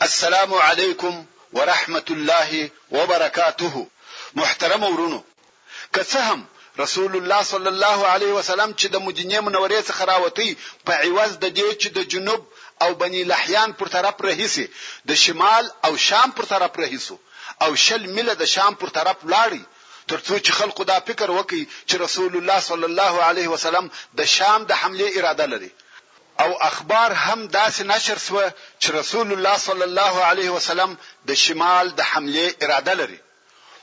السلام علیکم ورحمت الله وبرکاته محترمو ورونو که څه هم رسول الله صلی الله علیه وسلم چې د مدینې منورې څخه راوتی په عوض د دې چې د جنوب او بنی لحیان پر طرف رهیسي د شمال او شام پر طرف رهیسو او شل میله د شام پر طرف لاړی ترڅو چې خلکو دا فکر وکړي چې رسول الله صلی الله علیه وسلم د شام د حمله اراده لري او اخبار هم داسې نشر شوه چې رسول الله صلی الله علیه وسلم د شمال د حملې اراده لري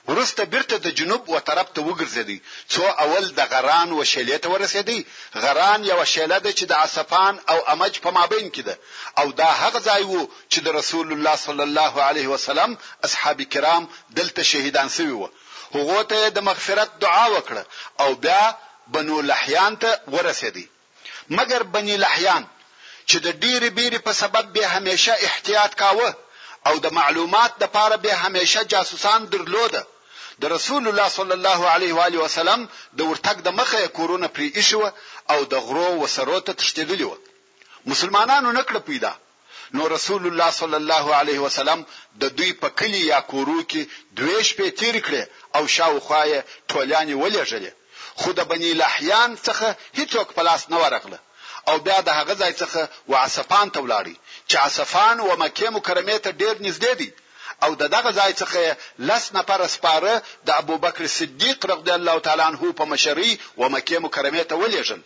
وروسته بیرته د جنوب و طرف ته وګرځیدی څو اول د غران و شیلې ته ورسیدی غران یوه شیله ده چې د عصفان او امج په مابین کې ده او دا هغه ځای وو چې د رسول الله صلی الله علیه وسلم اصحاب کرام دلته شهیدان سوي وو هغو ته د مغفرت دعا وکړه او بیا بنو لحیان ته ورسیدی مګر بني لحیان چې د ډېرې بېرې په سبب بې همېشه احتیاط کاوه او د معلومات د پاره بې همېشه جاسوسان درلوده د رسول الله صلی الله علیه و آله وسلم د ورتګ د مخه یې کورونه پرې ایښي و او د غرو و سرو ته تښتېدلي و مسلمانانو نه کړه پیدا نو رسول الله صلی الله علیه وسلم د دوی په کلي یا کورو کې دوې شپې تېرې کړې او شاوخوا یې ټولیانې ولېږلې، خو د بني لحیان څخه هیڅوک په لاس نه ورغله او بیا د هغه ځای څخه وعصفان ته ولاړی چې عصفان ومکې مکرمې ته ډېر نږدې دی او د دغه ځای څخه یې لس نفره سپاره د ابوبکر صدیق رضی الله تعالی عنه په مشرۍ ومکې مکرمې ته ولېږل.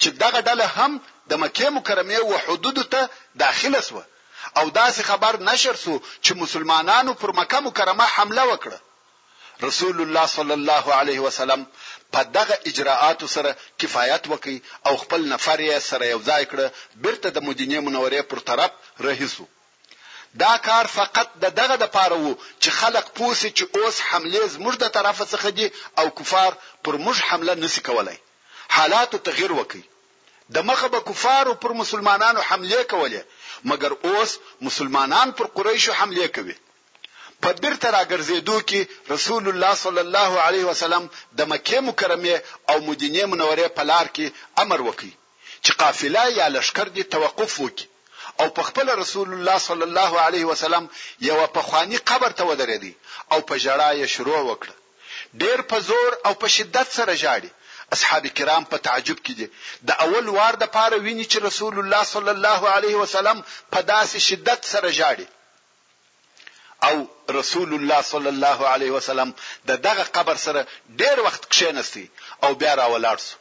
چې دغه ډله هم د مکې مکرمې و حدودو ته داخله شوه او داسې خبر نشر شو چې مسلمانانو پر مکه مکرمه حمله وکړه رسول الله صلی الله علیه وسلم په دغه اجراءاتو سره کفایت وکي او خپل نفر یې سره یو ځای کړ بیرته د مدینه منورې پر طرف رهیسو دا کار فقط د دغه د پاره وو چې خلک پوسي چې اوس حمله زموږ د طرفه څخه دي او کفار پر موږ حمله نسی کولای حالاتو تغیر وکړ، دمخه به کفارو پر مسلمانانو حملې کولې، مګر اوس مسلمانان پر قریشو حملې کوي. په بیرته راګرځیدو کې رسول الله صلی الله علیه وسلم د مکې مکرمې او مدینې منورې په لار کې امر وکړ چې قافله یا لښکر دې توقف وکړي او په خپله رسول الله صلی الله علیه وسلم یوه پخواني قبر ته ودریدی او په ژړا یې شروع وکړه. ډېر په زور او په شدت سره ژاړي، اصحاب کرام په تعجب کې دي، د اول وار د پاره ویني چې رسول الله صلی الله علیه وسلم په داسې شدت سره ژاړي او رسول الله صلی الله علیه وسلم د دغه قبر سره ډېر وخت کښېنستی او بیا راولاړ سو.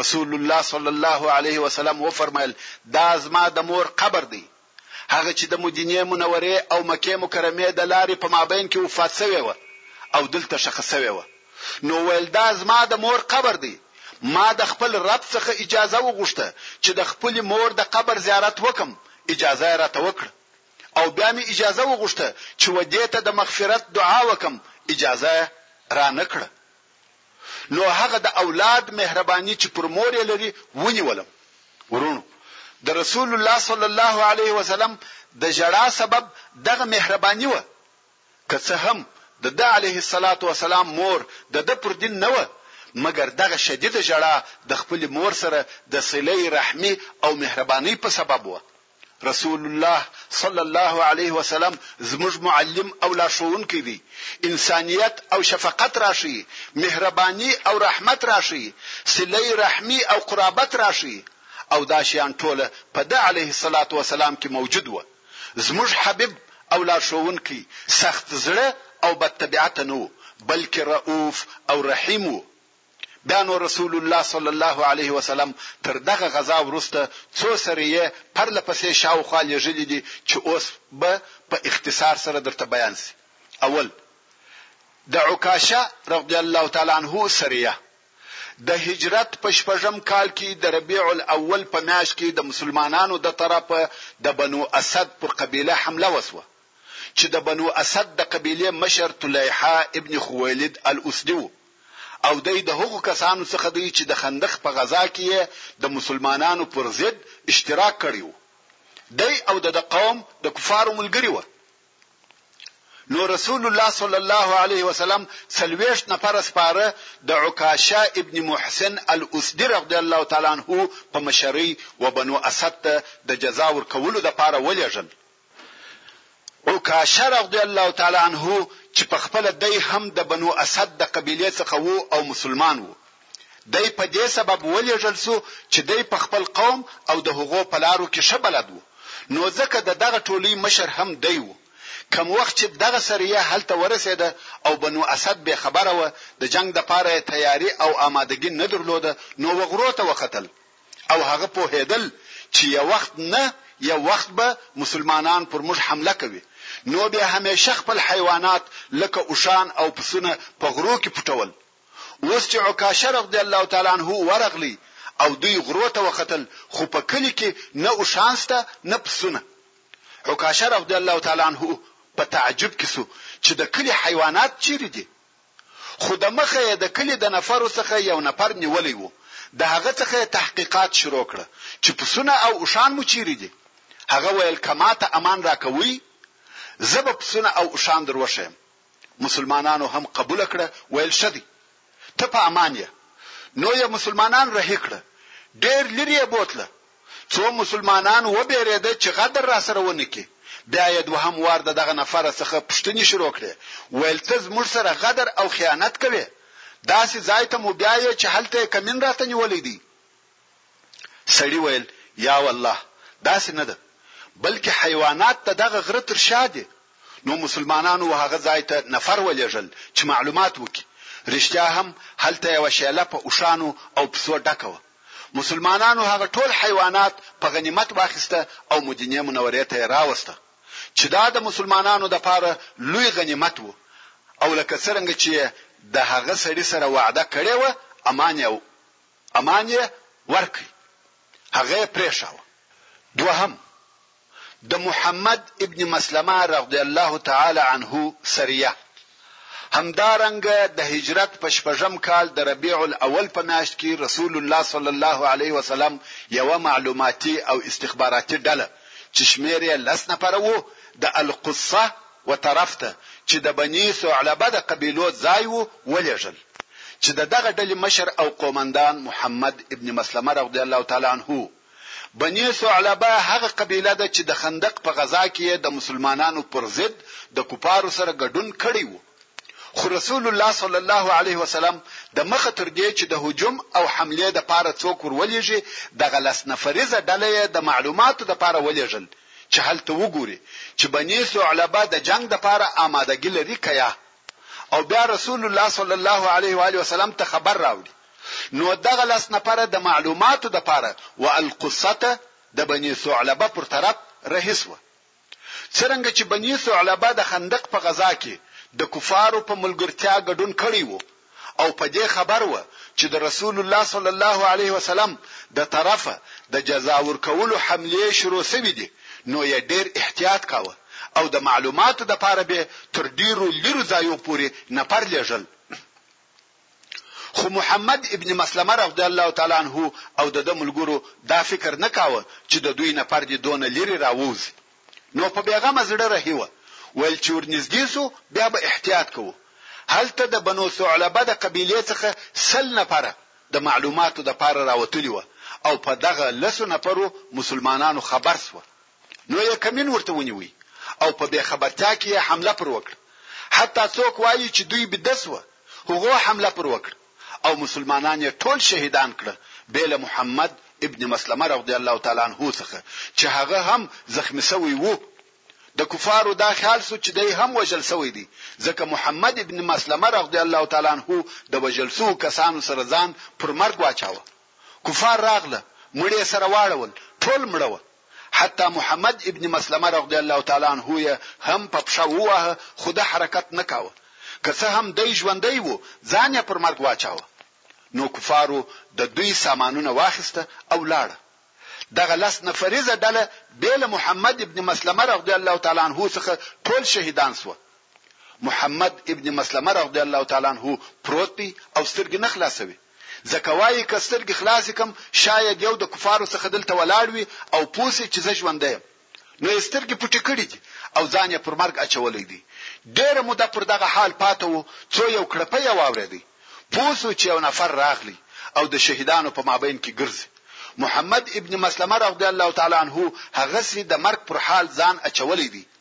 رسول الله صلی الله علیه وسلم وفرمایل دا زما د مور قبر دی هغه چې د مدینې منورې او مکې مکرمې د لارې په مابین کې وفات شوی و او دلته شخه شوی و نو ویل دا زما د مور قبر دی ما د خپل رب څخه اجازه وغوښته چې د خپل مور د قبر زیارت وکم اجازه را ته وکړ او بیا می اجازه وغوښته چې ودې ته د مغفرت دعا وکم اجازه را نکړه نو هغه د اولاد مهرباني چې پر مور یې لري ونیولم. وروڼو! د رسول الله صلی الله علیه وسلم د ژړا سبب دغه مهرباني وه. که څه هم د ده علیه الصلوة والسلام مور د ده پر دین نه وه، مګر دغه شدیده ژړا د خپلې مور سره د صلة رحمي او مهربانۍ په سبب وه. رسول الله صلی الله علیه وسلم زموږ معلم او لارښوونکی دی انسانیت او شفقت راښي مهرباني او رحمت راښي صله رحمي او قرابت راښي او دا شیان ټوله په ده علیه الصلاة وسلام کې موجود وه زموږ حبیب او لارښوونکی سخت زړه او بد طبیعته نه و بلکې رؤف او رحیم و بیا نو رسول الله صلی الله علیه وسلم تر دغه غزا وروسته څو سریې پرله پسې شاوخوا لېږلي دي چې اوس به په اختصار سره درته بیان شي. اول، د عکاشه رضی الله تعالی عنه سریه، د هجرت په شپږم کال کې د ربیع الاول په میاشت کې د مسلمانانو د طرفه د بنو اسد پر قبیله حمله وشوه چې د بنو اسد د قبیلې مشر طلیحه ابن خویلد الاسدي و. او دی د هغو کسانو څخه دی چې د خندق په غزا کې یې د مسلمانانو پر ضد اشتراک کړی و، دی او د ده قوم د کفارو ملګري وه. نو رسول الله صلی الله علیه وسلم څلوېښت نفره سپاره د عکاشه ابن محسن الاسدي رضی الله تعالی عنه په مشرۍ و بنو اسد ته د جزا ورکولو دپاره ولېږل عکاشه رضی الله تعالی عنه چې په خپله دی هم د بنو اسد د قبیلې څخه وو او مسلمان وو دی په دې سبب ولېږل سو چې دی په خپل قوم او د هغو په لارو کې ښه بلد وو نو ځکه د دغه ټولۍ مشر هم دی وو کم وخت چې دغه سریه هلته ورسېده او بنو اسد به خبره و د جنگ د پاره تیاری او آمادګی نه درلوده نو وغرو ته وختل او هغه پوهیدل چی یو وخت نه یو وخت به مسلمانان پر موږ حمله کوی نو بیا همیشه خپل حیوانات لکه اوښان او پسونه په غرو کی پټول اوس چی عکاشه رضی الله تعالی عنه ورغلی او دوی غرو ته وختل خو په کلی کی نه اوښان سته نه پسونه عکاشه رضی الله تعالی عنه په تعجب کی سو چی د کلی حیوانات چیری دی خو د مخه یې د کلي د نفرو څخه یو نفر نیولی و، د هغه څخه یې تحقیقات شروع کړه چې پسونه او اوښان مو چیرې دي؟ هغه ویل که ماته امان راکوئ زه به پسونه او اوښان در وښیم، مسلمانانو هم قبوله کړه ویل ښه دی ته په امان یې، نو یې مسلمانان رهي کړه ډیر لیرې یې بوتله، څو مسلمانان وبېرېده چې غدر راسره ونه کړي، بیا یې دوهم وار د دغه نفره څخه پوښتنې شروع کړې، ویل ته زموږ سره غدر او خیانت کوې؟ داسې ځای ته مو بیایې چې هلته یې کمین راته نیولی دی؟ سړي ویل، یا والله! داسې نه ده، بلکې حیوانات د دغه غره تر شا دي. نو مسلمانانو وهغه ځای ته نفر ولېږل چې معلومات وکړي، رښتیا هم هلته یوه شېله په اوښانو او پسو ډکه وه. مسلمانانو هغه ټول حیوانات په غنیمت واخیسته او مدینې منورې ته یې راوسته چې دا د مسلمانانو دپاره لوی غنیمت وو او لکه څرنګه چې یې د هغه سړي سره وعده کړې وه امان یې امان یې ورکړ هغه یې پرېښاوه دوهم د محمد ابن مسلمه رضی الله تعالی عنه سریه همدارنګه د هجرت په شپږم کال د ربيع الاول په میاشت کې رسول الله صلی الله علیه وسلم یو معلوماتي او استخباراتي ډله چې شمیر یې لس نفره وو د القصه و طرف ته چې د بنی ثعلبه د قبیلو ځای وو ولېږل چې د دغه ډلې مشر او قومندان محمد ابن مسلمه رضی الله تعالی عنه بني ثعلبه هغه قبیله ده چې د خندق په غزا کې یې د مسلمانانو پر ضد د کفارو سره ګډون کړی و. خو رسول الله صلی الله علیه وسلم د مخه تر دې چې د هجوم او حملې د پاره څوک ورولېږي د غلس نفریزه ډله یې د معلوماتو د پاره ولېږل چې هلته وګوري چې بني ثعلبه د جنگ د پاره آمادګي لري کیا او بیا رسول الله صلی الله علیه و علیه وسلم ته خبر راوړي نو دغه لس نفره د معلوماتو د پاره و القصه ته د بني ثعلبه پر طرف رهي شوه. څرنګه چې بني ثعلبه د خندق په غزا کې د کفارو په ملګرتیا ګډون کړی و او په دې خبر و چې د رسول الله صلی الله علیه وسلم د طرفه د جزا ورکولو حملې شروع شوې دي نو یې ډیر احتیاط کاوه او د معلوماتو د پاره به تر ډیرو لیرو ځایو پورې نفر لېږل خو محمد ابن مسلمه رضی الله تعالی عنه او د ده ملګرو دا فکر نه کاوه چې د دوی نه پر دې دونه لرې راووځي، نو په بېغمه زړه رهي وه، ویل چې ورنږدې شو بیا به احتیاط کوو. هلته د بنو ثعلبه د قبیلې څخه سل نفره د معلوماتو لپاره راوتلي وه او په دغه لسو نفرو مسلمانانو خبر شوه. نو یې کمین ورته ونیوی او په بې خبرتیا کې یې حمله پر وکړ حتی څوک وایي چې دوی بده سوه هغو حمله پر وکړ او مسلمانان یې ټول شهیدان کړ بې له محمد ابن مسلمه رضی الله تعالی عنه څخه چې هغه هم زخمی سوی وو د کفارو دا خیال سو چې دی هم وژل سوی دی ځکه محمد ابن مسلمه رضی الله تعالی عنه د وژل سو کسانو سره ځان پر مرګ واچاوه کفار راغله مړي يې سره واړول ټول مړه وه حتی محمد ابن مسلمه رضی الله تعالی عنه يې هم په پښه وواهه خو ده حرکت نه کاوه که څه هم دی ژوندی و ځان يې پر مرګ واچاوه نو کفارو د دوی سامانونه واخیسته او لاړه دغه لس نفریزه ډله بې له محمد ابن مسلمه رضی الله تعالی عنه څخه ټول شهیدان سوه محمد ابن مسلمه رضی الله تعالی عنه پروت دی او سترګې نه خلاصوي ځکه وايي که سترګې خلاصې کړم شاید یو د کفارو څخه دلته ولاړ وي او پوه شي چې زه ژوندی یم. نو یې سترګې پټې کړې دي او ځان یې پر مرګ اچولی دی. ډېره موده پر دغه حال پاته و څو یو کړپی یې واورېدی. پوه شو چې یو نفر راغلی او د شهیدانو په مابین کې ګرځي. محمد ابن مسلمه رضی الله تعالی عنه هغسې د مرګ پر حال ځان اچولی دی.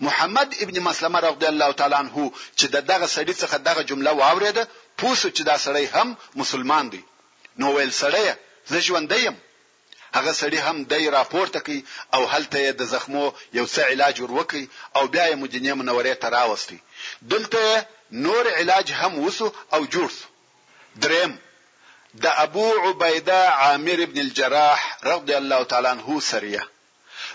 محمد ابن مسلمه رضی الله تعالی عنه چې د دغه سړي څخه دغه جمله واورېده پوه شو چې دا سړی هم مسلمان دی نو ویل سړیه زه ژوندی یم هغه سړی هم دی راپورته کوي او هلته یې د زخمو یو څه علاج وروکي او بیا یې مدینه منورې ته راوستي دلته نور علاج هم وسو او جوړ سو دریم د ابو عبیده عامر ابن الجراح رضی الله تعالی عنہ سریه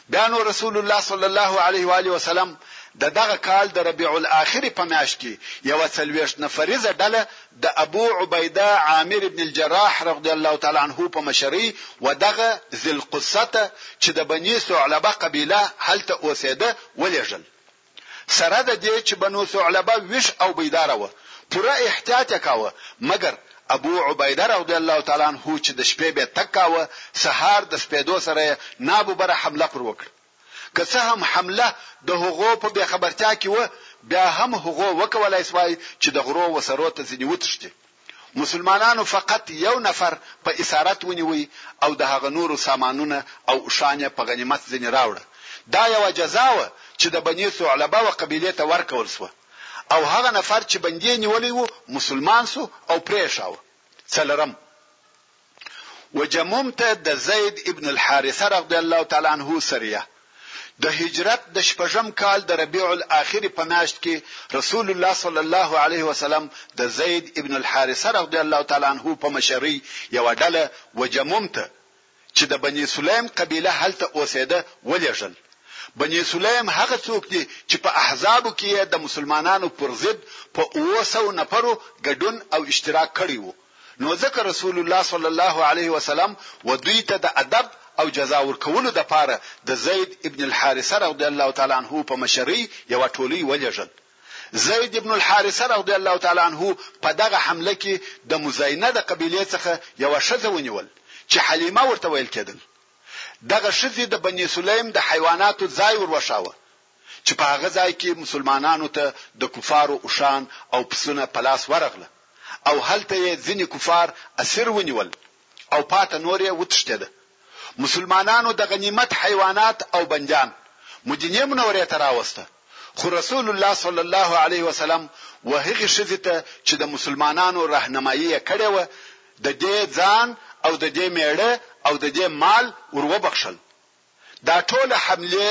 بیا نو رسول الله صلی الله علیه و آله وسلم د دغه کال د ربیع الاخر په میاشت کې یوه څلوېښت نفریزه ډله د ابو عبیده عامر بن الجراح رضی الله تعالی عنه په مشرۍ و دغه ذی القصه ته چې د بني ثعلبه قبیله هلته اوسېده ولېږل سره د دې چې بنو ثعلبه ویښ او بیداره وه، پوره احتیاط یې کاوه، مګر ابو عبیده رضی الله تعالی عنه چې د شپې بې تګ کاوه، سهار د سپېدو سره یې ناببره حمله پر وکړه. که څه هم حمله د هغو په بې خبرتیا کې وه، بیا هم هغو وکولای شوای چې د غرو و سرو ته ځینې وتښتي. مسلمانانو فقط یو نفر په اسارت ونیوئ او د هغه نورو سامانونه او اوښان یې په غنیمت ځنې راوړه، دا یوه جزا وه چې د بنی ثعلبه و قبیلې ته ورکول شوه او هغه نفر چې بندي یې نیولی و مسلمان شو او پرې یې ښاوه، څلرم. وجموم ته د زید ابن الحارثه رضی الله تعالی عنه سریه د هجرت د شپږم کال د ربیع الاخر په میاشت کې رسول الله صلی الله علیه وسلم د زید ابن الحارثه رضی الله تعالی عنه په مشرۍ یو ډله وجموم ته چې د بنی سلیم قبیله هلته اوسېده ولېږل بنی سلیم هغه څوک دي چې په احزابو کې د مسلمانانو پر ضد په 200 نفرو ګډون او اشتراک کړی وو نو ځکه رسول الله صلی الله علیه وسلم و دوی ته د ادب او جزا ورکولو د پاره د زید ابن الحارثه رضی الله تعالی عنه په مشرۍ یو ټولۍ ولېږل زید ابن الحارثه رضی الله تعالی عنه په دغه حمله کې د مزینه د قبیله څخه یو شزه ونیول چې حلیمه ورته ویل کېدل دغه شزه د بنی سلیم د حیواناتو ځای وروښاوه چې په هغه ځای کې مسلمانانو ته د کفارو اوښان او پسونه په لاس ورغله او هلته یې ځینې کفار اسیر ونیول او پاته نور یې وتښتېده. مسلمانانو د غنیمت حیوانات او بندیان مدینې منورې ته راوسته، خو رسول الله صلی الله علیه وسلم و هغې ښځې ته چې د مسلمانانو رهنمایي یې کړې وه د دې ځان او د دې مېړه او د دې مال ور وبخښل دا ټوله حملې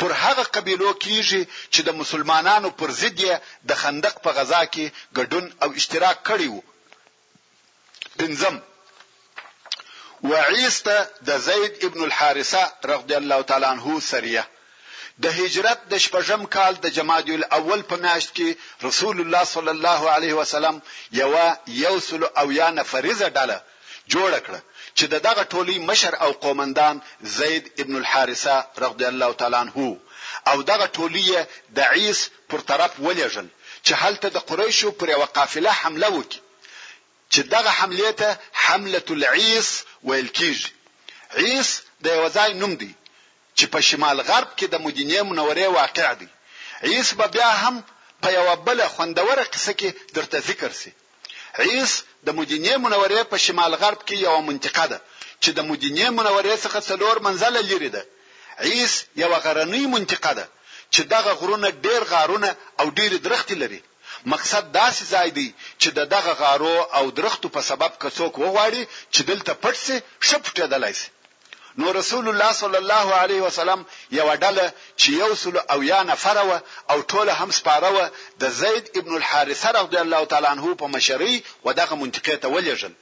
پر هغه قبیلو کیږي چې د مسلمانانو پر ضد یې د خندق په غزا کې ګډون او اشتراک کړی و. پنځم، وعیس ته د زید ابن الحارثه رضی الله تعالی عنه سریه د هجرت د شپږم کال د جمادی الاول په میاشت کې رسول الله صلی الله علیه وسلم یو یو سل او یا نفریزه ډله جوړه کړه چې د دغه ټولۍ مشر او قومندان زید ابن الحارثه رضی الله تعالی عنه وو او دغه ټولي یې د عیس پر طرف ولېږل چې هلته د قریشو پر یوه قافله حمله وکړي چې دغه حملې ته حملة العیس ویل کېږي. عیس د یوه ځای نوم دی چې په شمال غرب کې د مدینې منورې واقع دی عیس به بیا هم په یوه بله خوندوره قصه کې درته ذکر شي عیس د مدینې منورې په شمال غرب کې یوه منطقه ده چې د مدینې منورې څخه څلور منزله لري ده عیس یوه غرنۍ منطقه ده چې دغه غرونه ډیر غارونه او ډیر درختي لري مقصد داسې ځای دی چې د دغه غارو او درختو په سبب که څوک وغواړي چې دلته پټ شي ښه پټېدلای شي. نو رسول الله صلی الله علیه وسلم یوه ډله چې یو سلو اویا نفره وه او ټوله هم سپاره وه د زید ابن الحارثه رضی الله تعالی عنه په مشرۍ و دغه منطقې ته ولېږل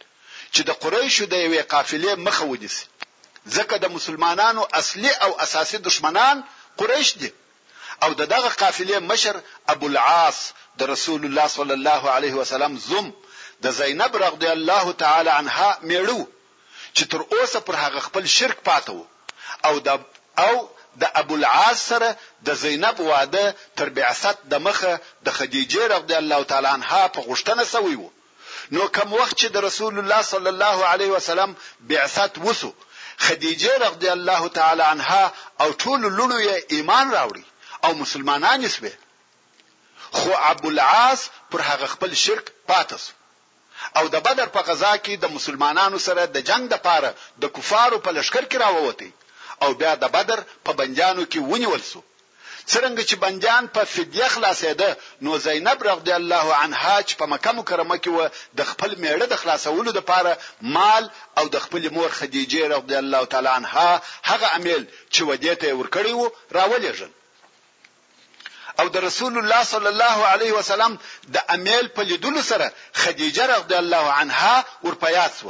چې د قریشو د یوې قافلې مخه ونیسي ځکه د مسلمانانو اصلي او اساسي دښمنان قریش دي. او د دغه قافلې مشر ابوالعاص د رسول الله صلی الله علیه وسلم زوم د زینب رغدی الله تعالی عنها میړه وو چې تر اوسه پر هغه خپل شرک پاته وو او د او د ابوالعاص سره د زینب واده تر بعثت د مخه د خدیجې رغدی الله تعالی عنها په غوښتنه سوی وو نو کوم وخت چې د رسول الله صلی الله علیه وسلم بعثت وسو خدیجه رضی الله تعالی عنها او ټول لونو یې ایمان راوړي او مسلمانان سوې خو ابو العاص پر هغه خپل شرک پاتې سو او د بدر په غزا کې د مسلمانانو سره د جنگ د پاره د کفارو په لشکر کې راووتی او بیا د بدر په بندیانو کې ونیول سو څرنګه چې بندیان په فدیه خلاصېده نو زینب رضی الله عنها چې په مکه مکرمه کې و د خپل میړه د خلاصولو لپاره مال او د خپل مور خدیجه رضی الله تعالی عنها هغه امیل چې ودې ته ورکړی وو راولېږل او د رسول الله صلی الله علیه وسلم د امیل په لیدلو سره خدیجه رضی الله عنها ورپیاس و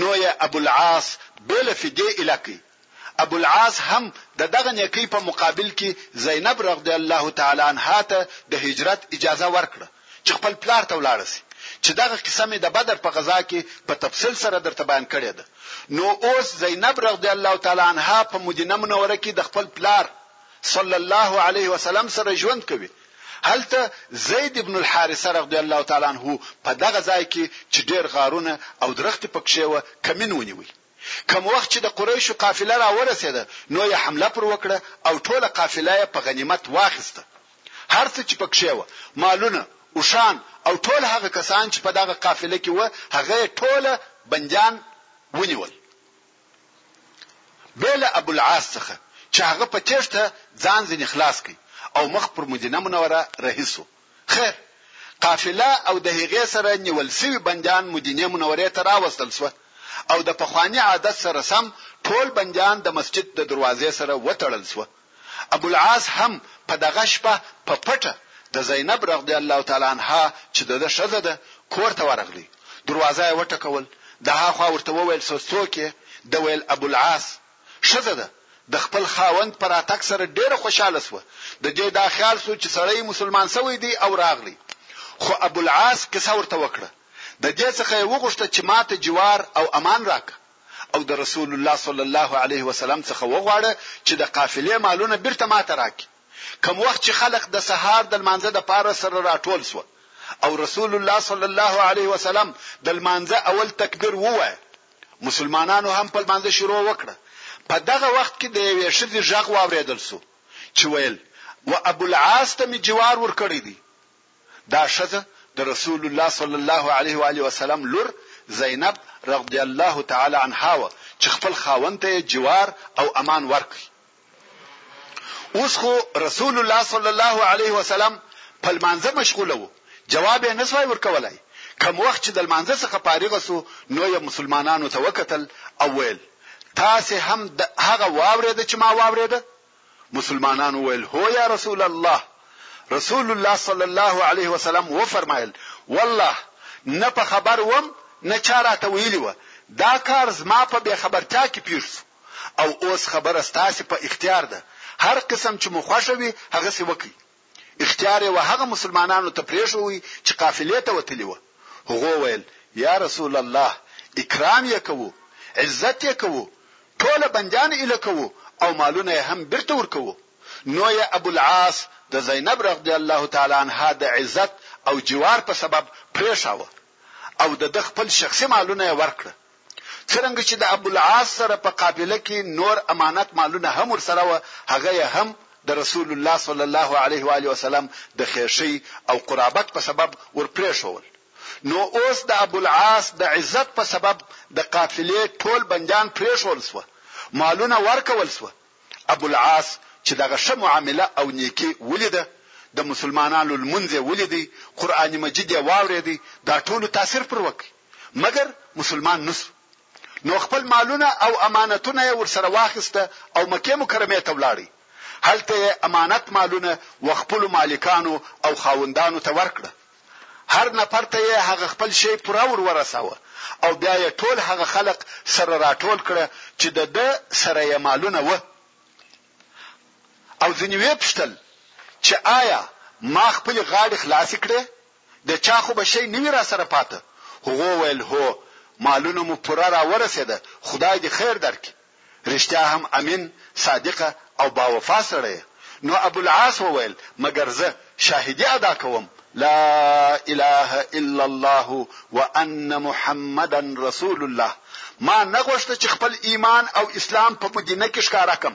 نو یې ابو العاص بل فدی الکی ابوالعاص هم د دغه نېکۍ په مقابل کې زینب رضی الله تعالی عنها ته د هجرت اجازه ورکړه چې خپل پلار ته ولاړه شي چې دغه قصه مې د بدر په غزا کې په تفصیل سره درته بیان کړې ده نو اوس زینب رضی الله تعالی عنها په مدینه منوره کې د خپل پلار صلی الله علیه وسلم سره ژوند کوي هلته زید ابن الحارثه رضی الله تعالی عنه په دغه ځای کې چې ډیر غارونه او درخت پکښې و کمین ونیوي کوم وخت چې د قریشو قافله را ورسېده نو یې حمله پر وکړه او ټوله قافله یې په غنیمت واخیسته. هر څه چې پکښې وه، مالونه، اوښان او ټول هغه کسان چې په دغه قافله کې وه هغه یې ټوله بندیان ونیول. بې له ابوالعاص څخه چې هغه په تېښته ځان ځنې خلاص کړ او مخ پر مدینه منوره رهي شو. خیر، قافله او د هغې سره نیول شوي بندیان مدینې منورې ته راوستل شوه او د پخواني عادت سره سم ټول بندیان د مسجد د دروازې سره وتړل شوه. ابوالعاص هم په دغه شپه په پټه د زینب رضی الله تعالی عنها چې د ده ښځه ده کور ته ورغلی، دروازه یې وټکول، دهاخوا ورته وویل شو، څوک یې؟ ده ویل، ابوالعاص. ښځه ده د خپل خاوند په راتګ سره ډېره خوشاله شوه، د دې دا خیال شو چې سړی مسلمان شوی دی او راغلی، خو ابوالعاص قصه ورته وکړه، د دې څخه یې وغوښته چې ما ته جوار او امان راکړه او د رسول الله صلی الله علیه وسلم څخه وغواړه چې د قافلې مالونه بیرته ما ته راکړي، کوم وخت چې خلق د سهار د لمانځه لپاره سره راټول شوه او رسول الله صلی الله علیه وسلم د لمانځه اول تکبیر ووایه، مسلمانانو هم په لمانځه شروع وکړه په دغه وخت کې د یوې ښځې ږغ واورېدل سو چې ویل و ابو العاص ته مې جوار ورکړی دی دا ښځه د رسول الله صلی الله علیه و علیه وسلم لور زینب رضی الله تعالی عنها و چې خپل خاوند ته جوار او امان ورکړي اوس خو رسول الله صلی الله علیه وسلم په لمانځه مشغول وو جواب یې نسوای ورکولای کم وخت چې د لمانځه څخه فارغ سو نو یې مسلمانانو ته وکتل او ویل تاسو هم هغه واورید چې ما واورید مسلمانانو ویل هو یا رسول الله رسول الله صلی الله علیه وسلم و فرمایل والله نه په خبر وم نه چا راته ویلی و دا کار زما په بې خبرتیا کې پیښ شو او اوس خبره ستاسې په اختیار ده، هر قسم چې مو خوښه وي هغسې وکړئ. اختیار یې و هغه مسلمانانو ته پرېښوئ چې قافلې ته وتلي وه، هغو ویل، یا رسول الله! اکرام یې کوو، عزت یې کوو، ټوله بندیان ایله کوو او مالونه یې هم بیرته ورکوو، نو یې ابوالعاص د زینب رضی الله تعالی عنها د عزت او جوار په سبب پرېښاوه او د ده خپل شخصي مالونه یې ورکړه، څرنګه چې د ابوالعاص سره په قافله کې نور امانت مالونه هم ورسره وه، هغه یې هم د رسول الله صلی الله علیه و آله وسلم د خېښۍ او قرابت په سبب ور پرېښوول، نو اوس د ابوالعاص د عزت په سبب د قافلې ټول بندیان پرېښول شوه، مالونه ورکول شوه، ابوالعاص چې دغه ښه معامله او نېکي ولیده، د مسلمانانو لمونځ یې ولید، قرآن مجید یې واورېد، دا ټولو تاثیر پر وکړ. مګر مسلمان نه شو نو خپل مالونه او امانتونه یې ورسره واخیسته او مکې مکرمې ته ولاړی هلته یې امانت مالونه و خپل مالکانو او خاوندانو ته ورکړه هر نفر ته یې هغه خپل شی پوره ور ورساوه او بیا یې ټول هغه خلق سره راټول کړه چې د ده سره یې مالونه و او ځینې وې پښتل چې آیا ما خپل غاړې خلاصې کړې د چا خو به شی نه وی راسره پاته هغو ویل هو مالونه مو پوره راورسیده خدای دی خیر درکی رشتیا هم امین صادقه او باوفا سړی یه نو ابوالعاص وویل مګر زه شاهدی ادا کوم لا اله الا الله وان محمدا رسول الله ما نه غوښته چی خپل ایمان او اسلام په مدینه کی ښکاره کم.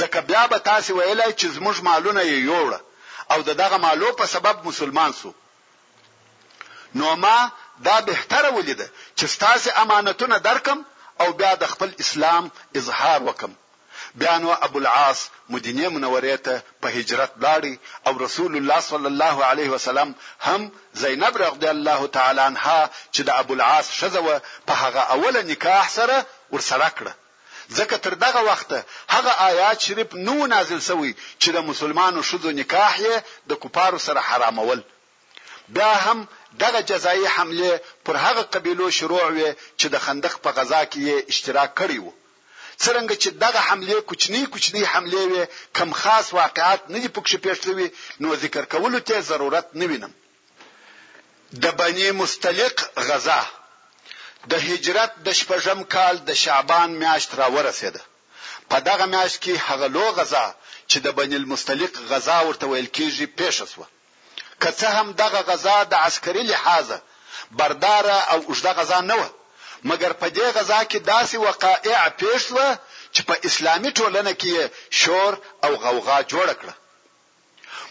ځکه بیا به تاسې ویلای چې زموږ مالونه یې یووړ او د دغه مالو په سبب مسلمان شو. نو ما دا بهتره ولیده چې ستاسې امانتونه درکم او بیا د خپل اسلام اظهار وکم. بیا نو ابوالعاص مدینې منورې ته په هجرت لاړی او رسول الله صلی الله علیه وسلم هم زینب رضی الله تعالی عنها چې د ابوالعاص ښځه وه په هغه اوله نکاح سره ورسره کړه. ځکه تر دغه وخته هغه آیات شریف نه وو نازل شوی چې د مسلمانو ښځو نکاح یې د کفارو سره حرامول. بیا هم دغه جزايي حملې پر هغه قبیلو شروع وې چې د خندق په غزا کې یې اشتراک کړی وو. څرنګه چې دغه حملې کوچنۍ کوچنۍ حملې وې، کوم خاص واقعات نه دي پکښې پېښ شوي، نو ذکر کولو تې ضرورت نه وینم. د بني مصطلق غزا د هجرت د شپږم کال د شعبان میاشت را ورسېده. په دغه میاشت کې هغه لو غزا چې د بني المصطلق غزا ورته ویل کېږي پېښه شوه. که څه هم دغه غزا د عسکري لحاظه برداره او اوږده غزا نه وه، مګر په دې غزا کې داسې وقایع پېښ شوه چې په اسلامي ټولنه کې یې شور او غوغا جوړه کړه.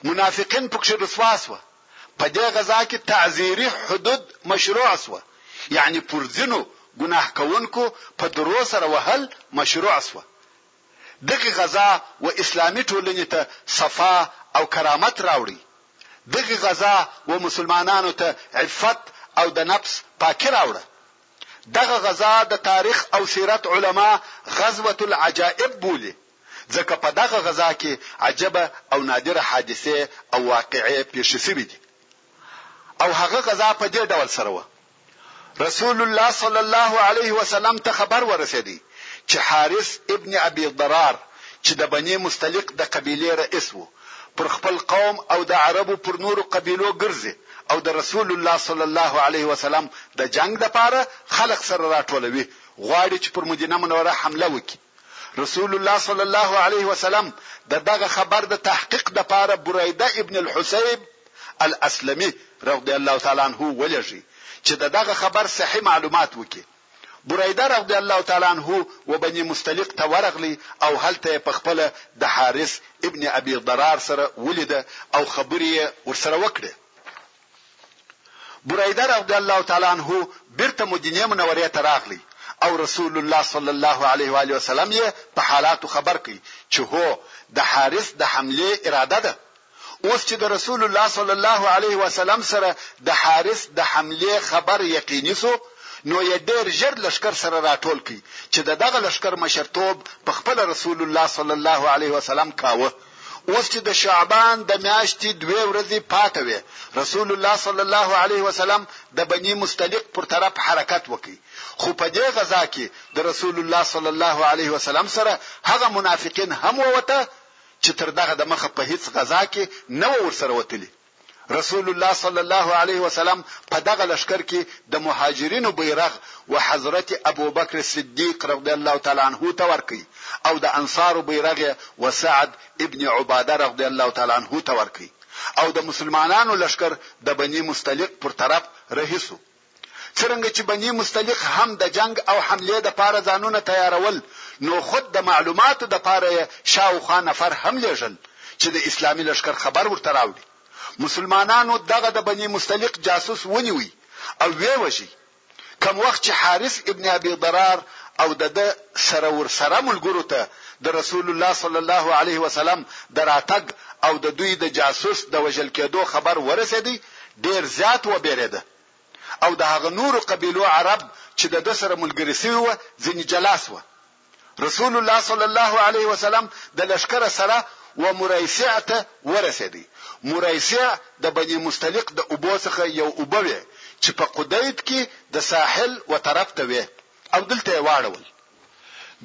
منافقین پکښې رسوا شوه په دې غزا کې تعزیري حدود مشروع شوه یعنی پر ځینو ګناه کوونکو په درو سره وهل مشروع شوه دغه غزا و اسلامي ټولنې ته صفا او کرامت راوړی دغه غزا و مسلمانانو ته عفت او د نفس پاکي راوړه دغه غزا د تاریخ او سیرت علما غزوه العجائب بولي ځکه په دغه غزا کې عجبه او نادره حادثې او واقعې پېښې شوې دي او هغه غزا په دې ډول سره وه، رسول الله صلی الله علیه وسلم ته خبر ورسېدی چې حارث ابن ابي ضرار چې د بني مستلق د قبیلې رئیس و، پر خپل قوم او د عربو پر نورو قبیلو ګرځي او د رسول الله صلی الله علیه وسلم د جنګ لپاره خلک سره راټولوي، غواړي چې پر مدینه منوره حمله وکړي. رسول الله صلی الله علیه وسلم د دغه خبر د تحقیق د پاره بریده ابن الحسیب الاسلمي رضی الله تعالی عنه ولېږي چې د دغه خبر صحیح معلومات وکړي بریده رضی الله تعالی عنه و بني مستلق ته ورغلی او هلته په خپل د حارث ابن ابي ضرار سره ولیده او خبرې ورسره وکړه بريده رضی الله تعالی عنه بیرته مدینې منورې ته راغلی او رسول الله صلی الله علیه و علیه وسلم یې په حالاتو خبر کړي چې هو د حارث د حمله اراده ده اوس چې د رسول الله صلی الله علیه وسلم سره د حارث د حمله خبر یقیني سو نو یې ډېر ژر لشکر سره راټول کړي چې دغه لشکر مشرتوب په خپل رسول الله صلی الله علیه وسلم کاوه اوس چې د شعبان د میاشتې دوې ورځې پاته وې رسول الله صلی الله علیه وسلم د بنی مستلق پر طرف حرکت وکړي خو په دې غزا کې د رسول الله صلی الله علیه وسلم سره هغه منافقین هم ووته چې تر دغه د مخه په هیڅ غزا کې نه ورسره وتلی رسول الله صلی الله علیه وسلم په دغه لښکر کې د مهاجرینو بیرغ و حضرت ابوبکر صدیق رضی الله تعالی عنه ته ورکړ او د انصارو بیرغ یې و سعد ابن عباده رضی الله تعالی عنه ته ورکړ او د مسلمانانو لښکر د بني مستلق پر طرف رهي شو. څرنګه چې بني مستلق هم د جنګ او حملې دپاره ځانونه تیارول نو خود د معلوماتو دپاره یې شاوخوا نفر هم لېږل چې د اسلامي لښکر خبر ورته راوړي. مسلمانانو دغه د بني مستلق جاسوس ونیوی او ویې وژی. کوم وخت چې حارث ابن ابي ضرار او د ده سره ورسره ملګرو ته د رسول الله صلی الله علیه وسلم د راتګ او د دوی د جاسوس د وژل کېدو خبر ورسېدی ډېر زیات وبېرېده. او د هغه نورو قبیلو عرب چې د ده سره ملګري سوي وه ځني جلا سوه. رسول الله صلی الله علیه وسلم د لښکره سره و مريسع ته ورسېدی. مريسع د بني مستلق د اوبو څخه یو اوبه وې چې په قدید کي د ساحل و طرف ته وې او دلته یې واړول.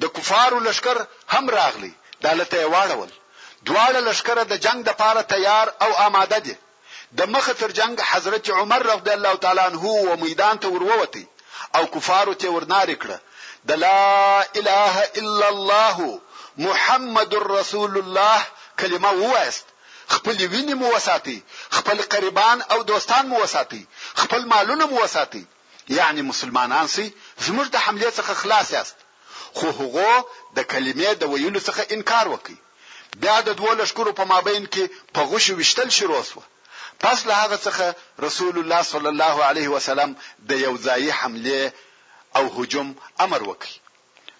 د کفارو لښکر هم راغلي ډاله ته یې واړول، دواړه لښکره د جنګ دپاره تیار او آماده دي، د مخه تر جنګ حضرت عمر رضی الله تعالی عنه و میدان ته ور ووتی او کفارو تې ور نارې کړه د لا اله الا الله محمد رسول الله کلمه ووایست خپل وینې مو وساتي خپل قریبان او دوستان مو وساتي خپل مالونه مو وساتي یعنې مسلمانان شئ زموږ د حملې څخه خلاص یاست، خو هغو د کلمې د ویلو څخه انکار وکړ، بیا د دوو لښکرو په مابین کې په غشو ویشتل شروع شوه، پس له هغه څخه رسول الله صلی الله علیه وسلم د یو ځایي حملې او هجوم امر وکړ.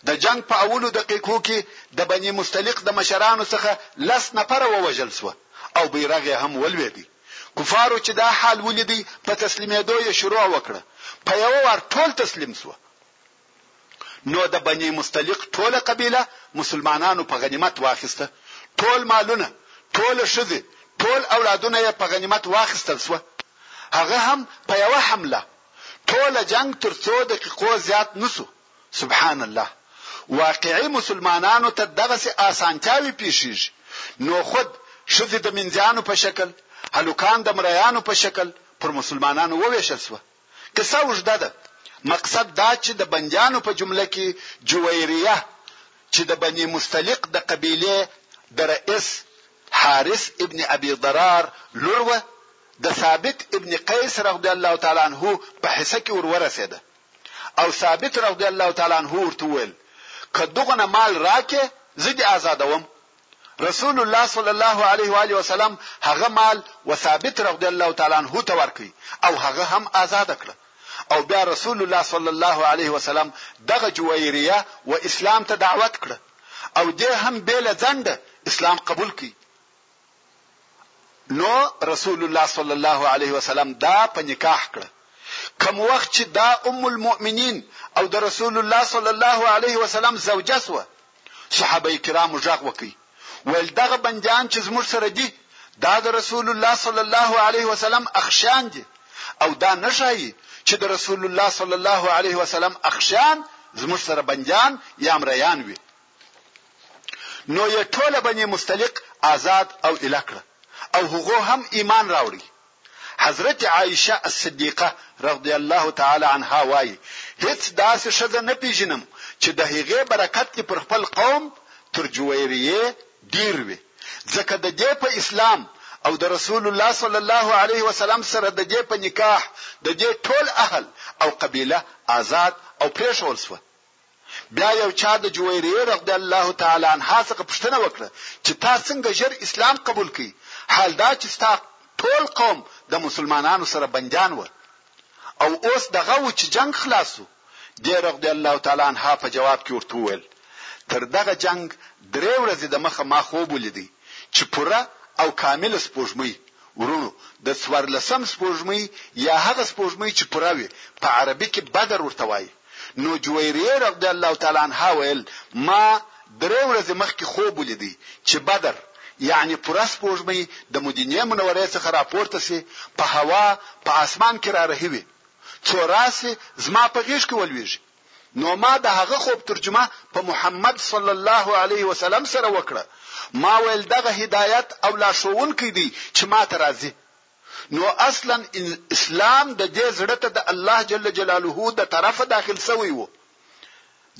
د جنګ په اولو دقیقو کې د بني مستلق د مشرانو څخه لس نفره ووژل شوه او بیرغ یې هم ولویدی. کفارو چې دا حال ولیدی په تسلیمیدو یې شروع وکړه. په یوه وار ټول تسلیم شوه. نو د بني مستلق ټوله قبیله مسلمانانو په غنیمت واخیسته. ټول مالونه، ټوله ښځې، ټول اولادونه یې په غنیمت واخیستل شوه. هغه هم په یوه حمله. ټوله جنګ تر څو دقیقو زیات نشو. سبحان الله واقعی مسلمانانو ته دغسی آسانتیاوی پیښیږی نو خود ښځی د مینځیانو په شکل هلکان د مریانو په شکل پر مسلمانانو وویشل شوه قصه اوږده ده مقصد دا چی د بندیانو په جمله کی جویریه چی د بنی مستلق د قبیلی د رئیس حارث ابن ابی ضرار لور وه د ثابت ابن قیس رضی الله تعالی عنه په حصه کی ورورسیده او ثابت رضی الله تعالی عنه ورته وویل، که دغونه مال راکې زه دې آزادوم. رسول الله صلی الله علیه و آله وسلم هغه مال و ثابت رضی الله تعالی عنه ته ورکړ او هغه هم آزاد کړ. او بیا رسول الله صلی الله علیه وسلم دغه جویریه و اسلام ته دعوت کړ او دې هم بې له ځنډه اسلام قبول کړ. نو رسول الله صلی الله علیه وسلم دا په نکاح کړه کوم وخت چې دا ام المؤمنین او د رسول الله صلی الله علیه وسلم زوجه سوه صحابه کرامو ژغ وکي ویل دغه بندیان چې زموږ سره دي دا د رسول الله صلی الله علیه وسلم اخشان دي او دا نشایي چې د رسول الله صلی الله علیه وسلم اخشان زموږ سره بندیان یا امریان وي نو یې ټوله بنی مستلق آزاد او اله کړه او هغو هم ایمان راوړي حضرت عائشه الصدیقه رضی الله تعالی عنها وایي هیڅ داسې ښځه نه پیژنم چې د هغې برکت دې پر خپل قوم تر جویریې ډیر وي ځکه د دې په اسلام او د رسول الله صلی الله علیه وسلم سره د دې په نکاح د دې ټول اهل او قبیله آزاد او پریښول شو بیا یو چا د جویریه رضی الله تعالی عنها څخه پوښتنه وکړه چې تا څنګه ژر اسلام قبول کړ حال دا چې ستا ټول قوم د مسلمانانو سره بندیان و او اوس دغه و چې جنګ خلاص شو دې رضی الله تعالی عنها په جواب کې ورته وویل تر دغه جنګ درې ورځې د مخه ما خوب ولیدی چې پوره او کامل سپوږمۍ ورونو د څوارلسم سپوږمۍ یا هغه سپوږمۍ چې پوره وي په عربي کې بدر ورته وایي نو جویریه رضی الله تعالی عنها ویل، ما درې ورځې مخکې خوب ولیدی چې بدر یعنې پوره سپوږمۍ د مدینې منورې څخه راپورته شي په هوا په آسمان کې رارهي وي څو راشي زما په غیږ کې ولویږي نو ما د هغه خوب ترجمه په محمد صلی الله علیه وسلم سره وکړه ما ویل دغه هدایت او لارښوونکی دی چې ما ته راځي نو اصلا اسلام د دې زړه ته د الله جل جلاله د طرفه داخل شوی و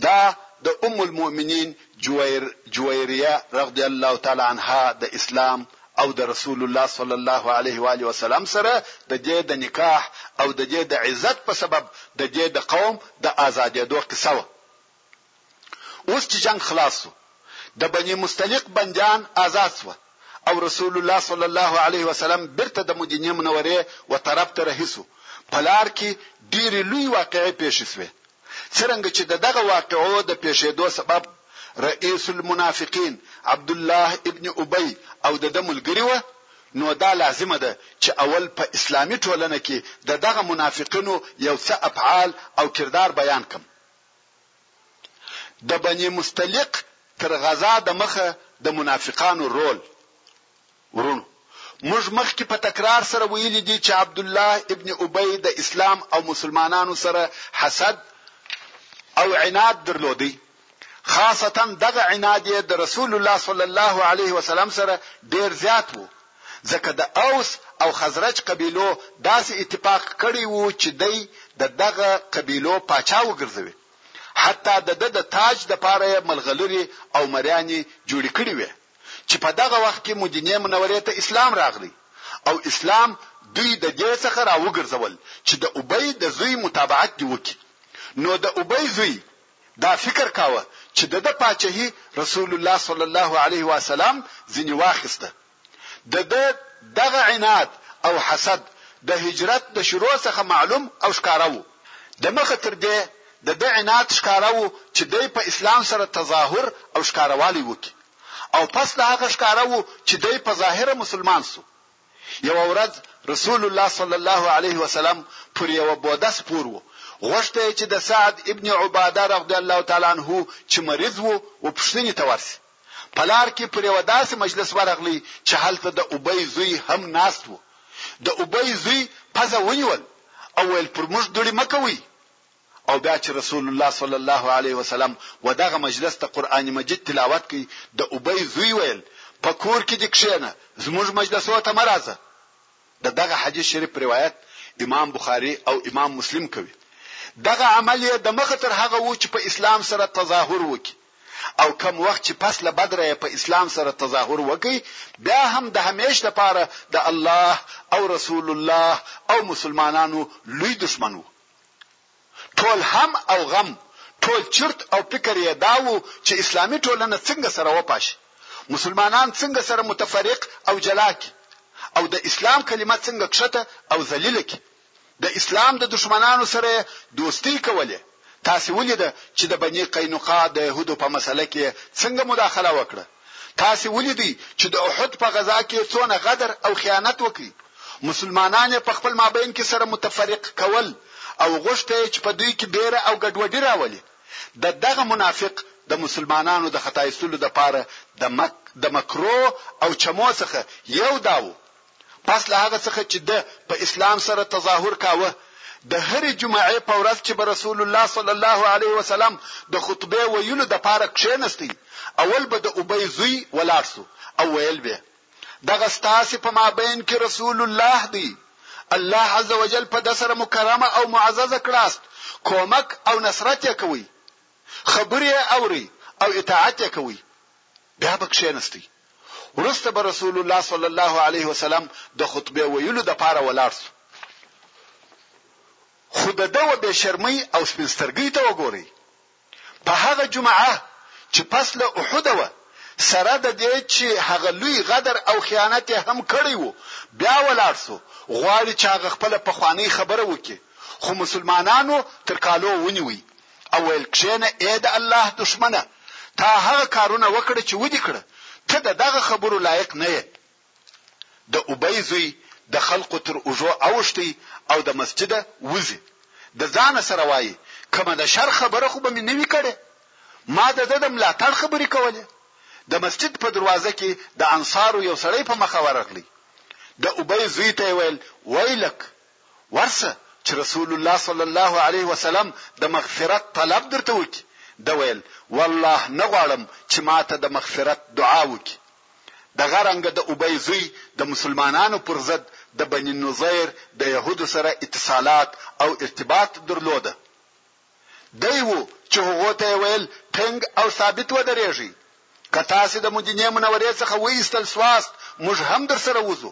دا د ام المؤمنین جویر جویریه رضی الله تعالی عنها د اسلام او د رسول الله صلی الله علیه و علیه وسلم سره د دې د نکاح او د دې د عزت په سبب د دې د قوم د آزادېدو قصه و اوس چې جنګ خلاص سو د بني مستلق بندیان آزاد سوه او رسول الله صلی الله علیه وسلم بیرته د مدینې منورې و طرف ته رهي سو په لار کې ډېرې لوی واقعې پیښې سوې څرنګه چې د دغه واقعو د پیښېدو سبب رئیس المنافقین عبد الله ابن ابي او د د ملګری و نو دا لازمه ده چې اول په اسلامي ټولنه کې د دغه منافقینو یو څه افعال او کردار بیان کم د بني مصطلق تر غزا د مخه د منافقانو رول، وروڼو! موږ مخکې په تکرار سره ویلي دي چې عبدالله ابن ابی د اسلام او مسلمانانو سره حسد او عناد درلودی، خاصتاً دغه عناد یې د رسول الله صلی الله علیه وسلم سره ډېر زیات وو، ځکه د اوس او خزرج قبیلو داسې اتفاق کړی وو چې دی د دغه قبیلو پاچا وګرځوي، حتی د ده د تاج لپاره یې ملغلرې او مریانې جوړې کړې وې، چې په دغه وخت کې مدینې منورې ته اسلام راغلی او اسلام دوی د دې څخه راوګرځول چې د ابی د زوی متابعت دې وکړي، نو د ابی زوی. دا فکر کاوه چې دده پاچهي رسول الله صلی الله علیه وسلم ځینې واخیسته. دده دغه عناد او حسد د هجرت د شروع څخه معلوم او ښکاره وو. د مخه تر دې دده عناد ښکاره وو چې دی په اسلام سره تظاهر او ښکاروالی وکړي او پس له هغه ښکاره وو چې دی په ظاهره مسلمان سو. یوه ورځ رسول الله صلی الله علیه وسلم پر یوه بوده سپور وو غوښته یې چې د سعد ابن عباده رضی الله تعالی عنه چې مریض وو او پوښتنې ته ورسي په لار کې پر یوه داسې مجلس ورغلی چې هلته د ابی زوی هم ناست وو د ابی زوی پزه ونیول او ویل پر موږ دوړي مکوي او بیا چې رسول الله صلی الله علیه وسلم ودغه مجلس ته قرآن مجید تلاوت کړ، د ابی زوی ویل، په کور کې دې کښېنه، زموږ مجلسو ته مه راځه. د دغه حدیث شریف روایت امام بخاري او امام مسلم کوي. دغه عمل یې د مخه تر هغه و چې په اسلام سره تظاهر وکړي او کوم وخت چې پس له بدره یې په اسلام سره تظاهر وکړ، بیا هم د همیش لپاره د الله او رسول الله او مسلمانانو لوی دښمن و. ټول هم او غم ټول چرت او فکر یې دا وو چې اسلامي ټولنه څنګه سره وپاشي، مسلمانان څنګه سره متفرق او جلا کړي او د اسلام کلمه څنګه کښته او ذلیله کړي. د اسلام د دښمنانو سره یې دوستۍ کولې، تاسې ولیده چې د بني قینقاع د یهودو په مسله کې یې څنګه مداخله وکړه. تاسې ولیدی چې د احد په غزا کې یې څونه غدر او خیانت وکړ، مسلمانان یې په خپل مابین کې سره متفرق کول او غوښته یې چې په دوی کې بیره او ګډوډي راولي، د دغه منافق د مسلمانانو د خطا ایستلو لپاره د د مکرو او چمو څخه یو دا و پس له هغه څخه چې ده په اسلام سره تظاهر کاوه، د هرې جمعې په ورځ چې به رسول الله صلی الله علیه وسلم د خطبې ویلو دپاره کښېنستی، اول به د ابی زوی ولاړ سو او ویل به، دغه ستاسې په مابین کې رسول الله دی، الله عز وجل په ده سره مکرمه او معززه کړاست، کومک او نصرت یې کوی، خبرې یې اوری او اطاعت یې کوی. بیا به کښېنستی. وروسته به رسول الله صلی الله علیه وسلم د خطبې ویلو د پاره ولاړ سو خو د ده و بې شرمۍ او سپین سترګۍ ته وګورئ په هغه جمعه چې پس له احد وه سره د دې چې هغه لوی غدر او خیانت هم کړی وو بیا ولاړ سو غواړي چې هغه خپل پخوانی خبره وکړي خو مسلمانانو تر کالو ونیوي او ویل کښینه اې د الله دښمنه تا هغه کارونه وکړه چې ودی کړه ته د دغه خبرو لایق نه یې د ابی زوی د خلقو تر اوږو اوښتی او د مسجده وزي د ځان سره وایي کومه د شر خبره خو به مې نه وی کړې ما د ده د ملاتړ خبرې کولې د مسجد په دروازه کې د انصارو یو سړی په مخه ورغلی د ابی زوی ته ویل ویلک ورسه چې رسول الله صلی الله علیه وسلم د مغفرت طلب درته وکړي، ده ویل، والله نه غواړم چې ماته د مغفرت دعا وکړي. دغه رنګه د ابی زوی د مسلمانانو پر ضد د بنی نضیر د یهودو سره اتصالات او ارتباط درلوده. دی و چې هغو ته یې ویل، ټینګ او ثابت ودرېږئ، که تاسې د مدینې منورې څخه وایستل سواست، موږ هم درسره وځو.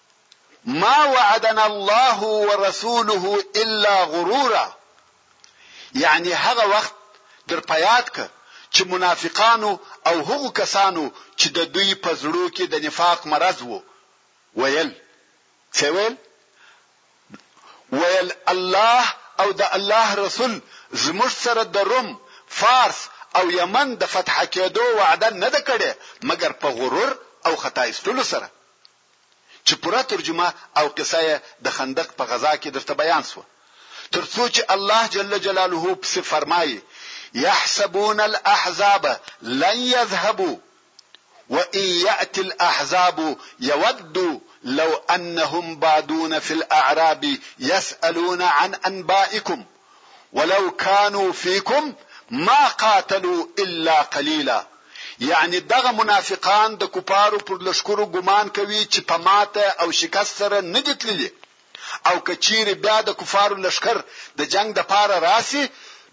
ما وعدنا الله ورسوله الا غرورا یعنی هغه وخت در پیاد ک چې منافقانو او هغو کسانو چې د دوی په زړو کې د نفاق مرض وو ویل څه ویل ویل الله او د الله رسول زموږ سره د روم فارس او یمن د فتح کېدو وعده نه ده کړې مګر په غرور او خطا استلو سره چې پوره ترجمه او قصه يې د خندق په غزا کې درته بيان شوه تر څو چې الله جل جلاله پسې فرمايي يحسبون الاحزاب لن يذهبوا وان يأتي الاحزاب يودوا لو انهم بادون في الاعراب يسألون عن انبائكم ولو کانو فیکم ما قاتلو الا قلیلا یعنی دغه منافقان د کفارو پر لښکرو ګمان کوي چې په ماته او شکست سره نه دي تللي او که چیرې بیا د کفارو لښکر د جنګ د پاره راسي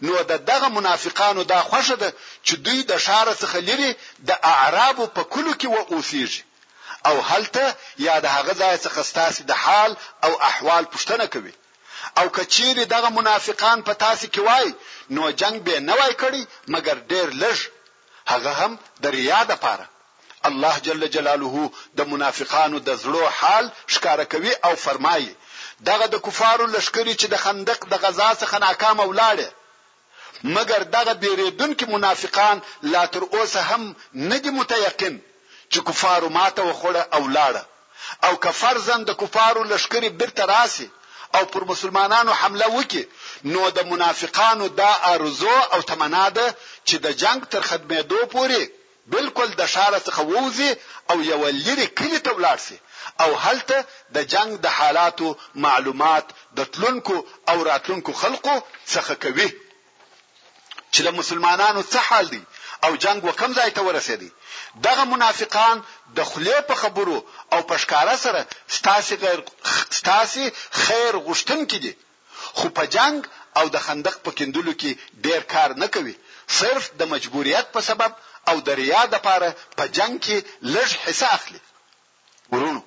نو د دغه منافقانو دا خوښه ده چې دوی د ښار څخه لري د اعرابو په کلو کې و اوسېږي او هلته یا د هغه ځای څخه ستاسو د حال او احوال پوښتنه کوي او که چیرې دغه منافقان په تاسې کې وای نو جنگ به نه وای کړی مګر ډیر لږ هغه هم د ریا د پاره الله جل جلاله د منافقانو د زړو حال ښکارا کوي او فرمایي دغه د کفارو لشکري چې د خندق د غزا څخه ناکام ولاړې مګر دغه بېرېدونکي منافقان لا تر اوسه هم نه دي متيقن چې کفارو ماته وخوړه او ولاړه او که فرضاً د کفارو لښکرې بېرته راشي او پر مسلمانانو حمله وکړي نو د منافقانو دا آرزو او تمنا ده چې د جنګ تر ختمېدو پورې بلکل د ښاره څخه ووځي او یوه لیري کلي ته ولاړ سي او هلته د جنګ د حالاتو معلومات د تلونکو او راتلونکو خلقو څخه کوي چي له مسلمانانو څه حال دی او جنګ و کوم ځای ته ورسېدی دغه منافقان د خولې په خبرو او په ښکاره سره ستاسي غیر ستاسي خیر غوښتونکي دي خو په جنګ او د خندق په کیندلو کې ډیر کار نه کوي، صرف د مجبوریت په سبب او د ریا د پاره په جنګ کې لږ حصه اخلي. وروڼو!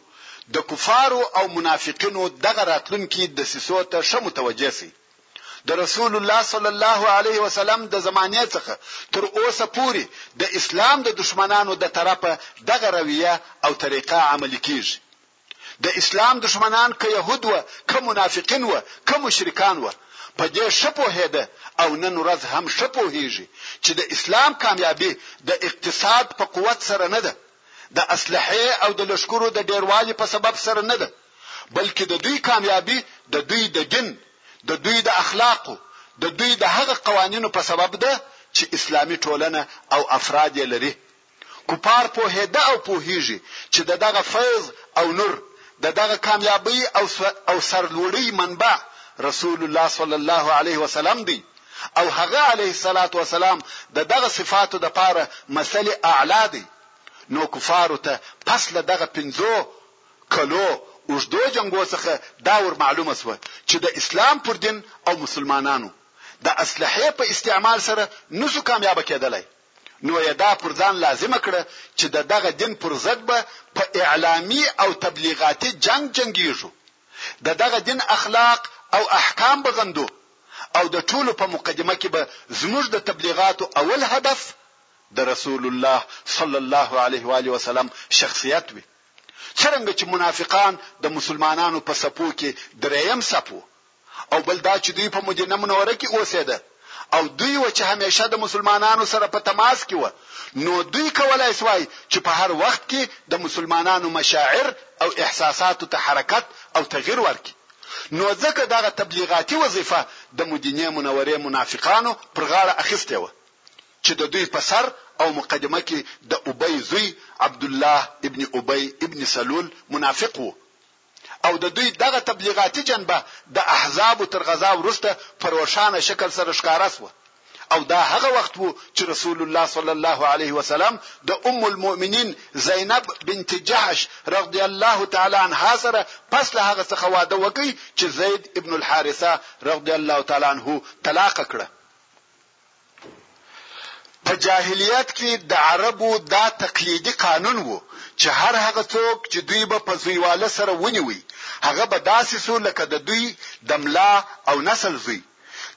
د کفارو او منافقینو دغه راتلونکي دسیسو ته ښه متوجه شئ. د رسول الله صلی الله علیه وسلم د زمانې څخه تر اوسه پورې د اسلام د دښمنانو د طرفه دغه رویه او طریقه عملي کیږي. د اسلام دښمنان که یهود وه که منافقین وه که مشرکان وه په دې ښه پوهېده او نن ورځ هم ښه پوهېږي چې د اسلام کامیابي د اقتصاد په قوت سره نه ده، د اسلحې او د لښکرو د ډېروالي په سبب سره نه ده، بلکې د دوی کامیابي د دوی د دین، د دوی د اخلاقو، د دوی د هغه قوانینو په سبب ده چې اسلامي ټولنه او افراد یې لري کفار پوهېده او پوهېږي چې د دغه فیض او نور، د دغه کامیابۍ او سرلوړۍ منبع رسول الله صلی الله علیه وسلم دی او هغه علیه الصلاة والسلام د دغه صفاتو دپاره مثل اعلی دی، نو کفارو ته پس له دغه پنځو کلو اوږدو جنګو څخه دا ور معلومه شوه چې د اسلام پر دین او مسلمانانو د اسلحې په استعمال سره نشو کامیابه کېدلای. نو يې دا پر ځان لازمه کړه چې د دغه دين پر ضد به په اعلامي او تبليغاتي جنګ جنګېږو، د دغه دين اخلاق او احکام به غندو او د ټولو په مقدمه کې به زموږ د تبليغاتو اول هدف د رسول الله صلی الله علیه و آله وسلم شخصيت وي. څرنګه چې منافقان د مسلمانانو په صفو کې درېيم صف وو، او بل دا چې دوی په مدینه منوره کې اوسېده او دوی و چې همیشه د مسلمانانو سره په تماس کې و نو دوی کولای سوای چې په هر وخت کې د مسلمانانو مشاعر او احساساتو ته حرکت او تغییر ورکړي نو ځکه دغه تبلیغاتي وظیفه د مدینه منورې منافقانو پر غاړه اخیستې و چې د دوی په سر او مقدمه کې د ابي زوی عبد الله ابن ابي ابن سلول منافق وو او د دوی دغه تبلیغاتي جنبه د احزابو تر غزا وروسته په روښانه شکل سره ښکاره شوه او دا هغه وخت وو چې رسول الله صلی الله علیه وسلم د ام المؤمنین زینب بنت جحش رضی الله تعالی عنها سره پس له هغه څخه واده وکړي چې زید ابن الحارثه رضی الله تعالی عنه طلاق کړه په جاهلیت کې د عربو دا تقلیدي قانون و چې هر هغه څوک چې دوی به په زویواله سره ونیوي هغه به داسې سو لکه د دوی د ملا او نسل زوی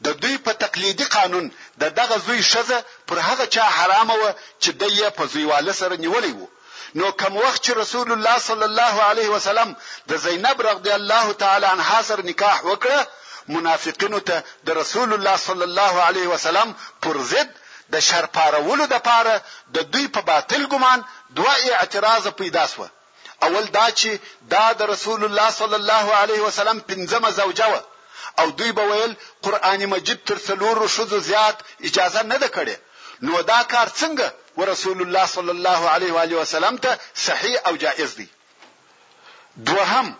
د دوی په تقلیدي قانون د دغه زوی ښځه پر هغه چا حرامه وه چې دی یې په زویواله سره نیولی و نو کوم وخت چې رسول الله صلی الله علیه وسلم د زینب رضی الله تعالی عنها سره نکاح وکړه منافقینو ته د رسول الله صلی الله علیه وسلم پر ضد د شر پارولو د پاره د دوی په باطل ګمان دوه اعتراض پیدا سو اول دا چې دا د رسول الله صلی الله علیه وسلم پنځمه زوجه و او دوی به ویل قران مجید تر څلورو شذو زیات اجازه نه ده کړې نو دا کار څنګه ورسول الله صلی الله علیه و آله وسلم ته صحیح او جائز دی دوهم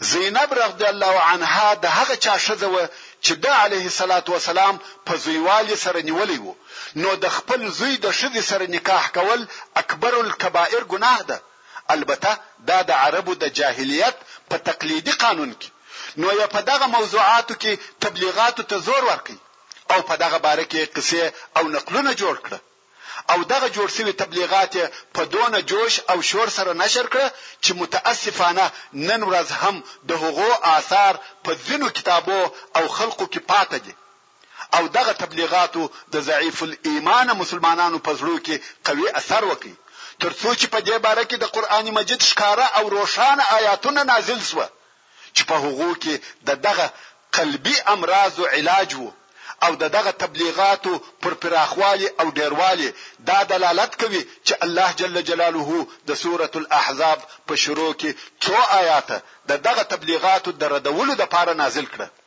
زینب رضی الله عنها د هغه چا شزه و چې د علیه الصلاۃ والسلام په زویوالي سره نیولې وو نو د خپل زوی د شذې سره نکاح کول اکبر الکبائر ګناه ده البته دا د عربو د جاهلیت په تقلیدي قانون کې نو یا په دغه موضوعاتو کې تبلیغاتو ته زور ورکړي او په دغه باره کې یې قصې او نقلونه جوړ کړه او دغه جوړ شوي تبلیغات یې په دونه جوش او شور سره نشر کړه چې متاسفانه نن ورځ هم د هغو آثار په ځینو کتابو او خلقو کې پاته دي او دغه تبلیغاتو د ضعیف الایمانه مسلمانانو په زړو کې قوي اثر وکړي ترڅو چې په دې باره کې د قرآن مجید ښکاره او روښانه آیاتونه نازل شوه چې په هغو کې د دغه قلبي امراضو علاج وو او د دغه تبلیغاتو پر پراخوالي او ډېروالي دا دلالت کوي چې الله جل جلاله د سورة الاحزاب په شروع کې څو آیاته د دغه تبلیغاتو د ردولو لپاره نازل کړل.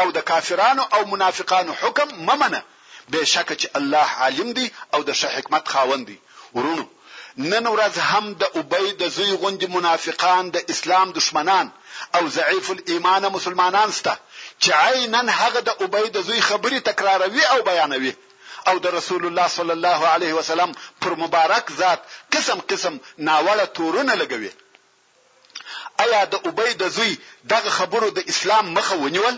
او د کافرانو او منافقانو حکم مه منه بېشکه چې الله عالم دی او د ښه حکمت خاوند دی وروڼو! نن ورځ هم د ابی د زوی غوندې منافقان د اسلام دښمنان او ضعیف الایمانه مسلمانان شته چې عیناً هغه د ابی د زوی خبرې تکراروي او بیانوي او د رسول الله صلی الله علیه وسلم پر مبارک ذات قسم قسم ناوړه تورونه لګوي ایا د ابی د زوی دغه خبرو د اسلام مخه ونیول؟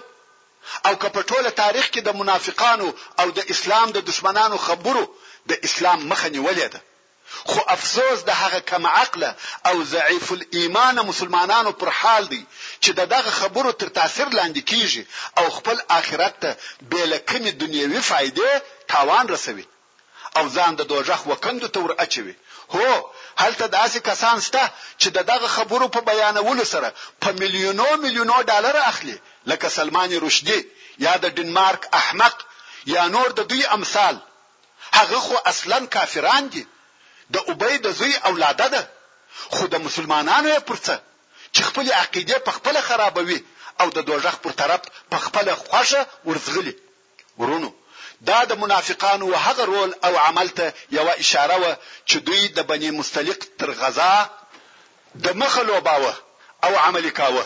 او که په ټوله تاریخ کې د منافقانو او د اسلام د دښمنانو خبرو د اسلام مخه نیولې ده؟ خو افسوس د هغه کم عقله او ضعیف الايمانه مسلمانانو پر حال دی چې د دغه خبرو تر تاثیر لاندې کیږي او خپل آخرت ته بې له کومې دنیوي فایدې تاوان رسوي. او ځان د دوژخ و کندو ته ور اچوي، هو! هلته داسې کسان شته چې د دغه خبرو په بیانولو سره په میلیونو میلیونو ډالر اخلي، لکه سلمان رشدي یا د ډنمارک احمق یا نور د دوی امثال، هغه خو اصلاً کافران دي، د ابی د زوی اولاده ده، خو د مسلمانانو یې پر څه چې خپلې عقیدې په خپله خرابوي او د دوژخ پر طرف په خپله خوښه ور ځغلي، وروڼو! دا د منافقانو و هغه رول او عمل ته یوه اشاره وه چې دوی د بني مصطلق تر غزا د مخه لوباوه او عملي کاوه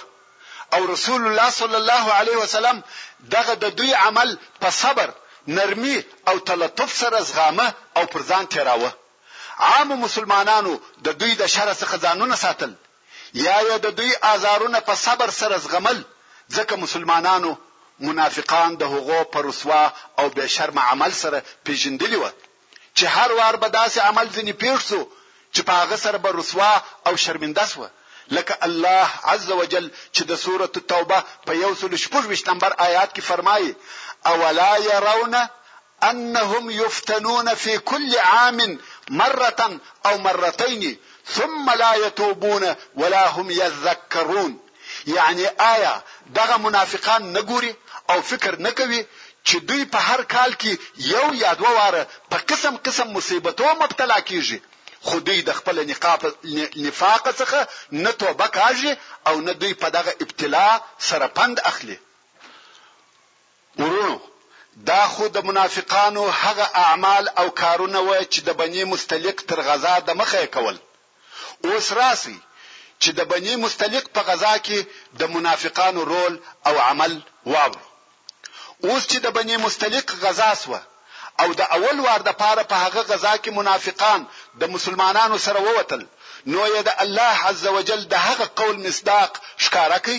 او رسول الله صلی الله علیه وسلم دغه د دوی عمل په صبر، نرمي او تلطف سره زغامه او پر ځان تېراوه. عامو مسلمانانو د دوی د شر څخه ځانونه ساتل. یا یې د دوی آزارونه په صبر سره زغمل، ځکه مسلمانانو منافقان د هغو په رسوا او بې شرمه عمل سره پېژندلي وه، چې هر وار به داسې عمل ځنې پېښ شو، چې په هغه سره به رسوا او شرمنده شوه، لکه الله عزوجل چې د سورة التوبه په یو سل شپږ ویشت نمبر آیات کې فرمایي، اولا یرون انهم یفتنون فی کل عام مرة او مرتین ثم لا یتوبون ولا هم یذکرون یعنی آیا دغه منافقان نه ګوري او فکر نه کوي چې دوی په هر کال کې یو یا دوه واره په قسم قسم مصیبتو مبتلا کیږي خو دوی د خپل نفاق څخه نه توبه کاږي او نه دوی په دغه ابتلا سره پند اخلي وروڼو! دا خو د منافقانو هغه اعمال او کارونه وه چې د بني مستلق تر غزا دمخه یې کول. اوس راسئ چې د بني مستلق په غزا کې د منافقانو رول او عمل واورو. اوس چې د بني مستلق غزا شوه او د اول وار دپاره په هغه غزا کې منافقان د مسلمانانو سره ووتل نو یې د الله عزوجل د هغه قول مصداق ښکاره کړ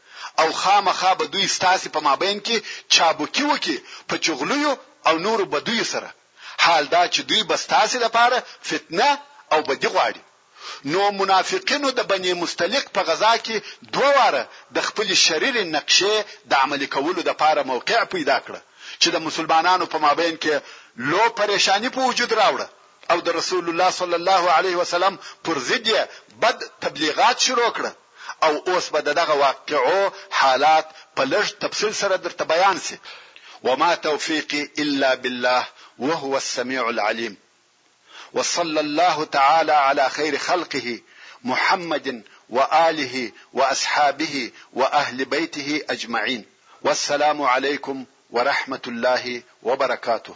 او خامخا به دوی ستاسې په مابین کې چابکي وکړي په چغلیو او نورو بدیو سره، حال دا چې دوی به ستاسې لپاره فتنه او بدي غواړي. نو منافقینو د بني مصطلق په غزا کې دوه واره د خپلې شریرې نقشې د عملي کولو لپاره موقع پیدا کړه چې د مسلمانانو په مابین کې لو پریشاني په وجود راوړه او د رسول الله صلی الله علیه وسلم پر ضد یې بد تبلیغات شروع کړه. او اوس به ددغه واقعو حالات په لږ تفصیل سره درته بیان شي وما توفیقی الا بالله وهو السمیع العلیم وصلی الله تعالی علی خیر خلقه محمد وآله واصحابه واهل بیته اجمعین والسلام علیکم ورحمة الله وبرکاته.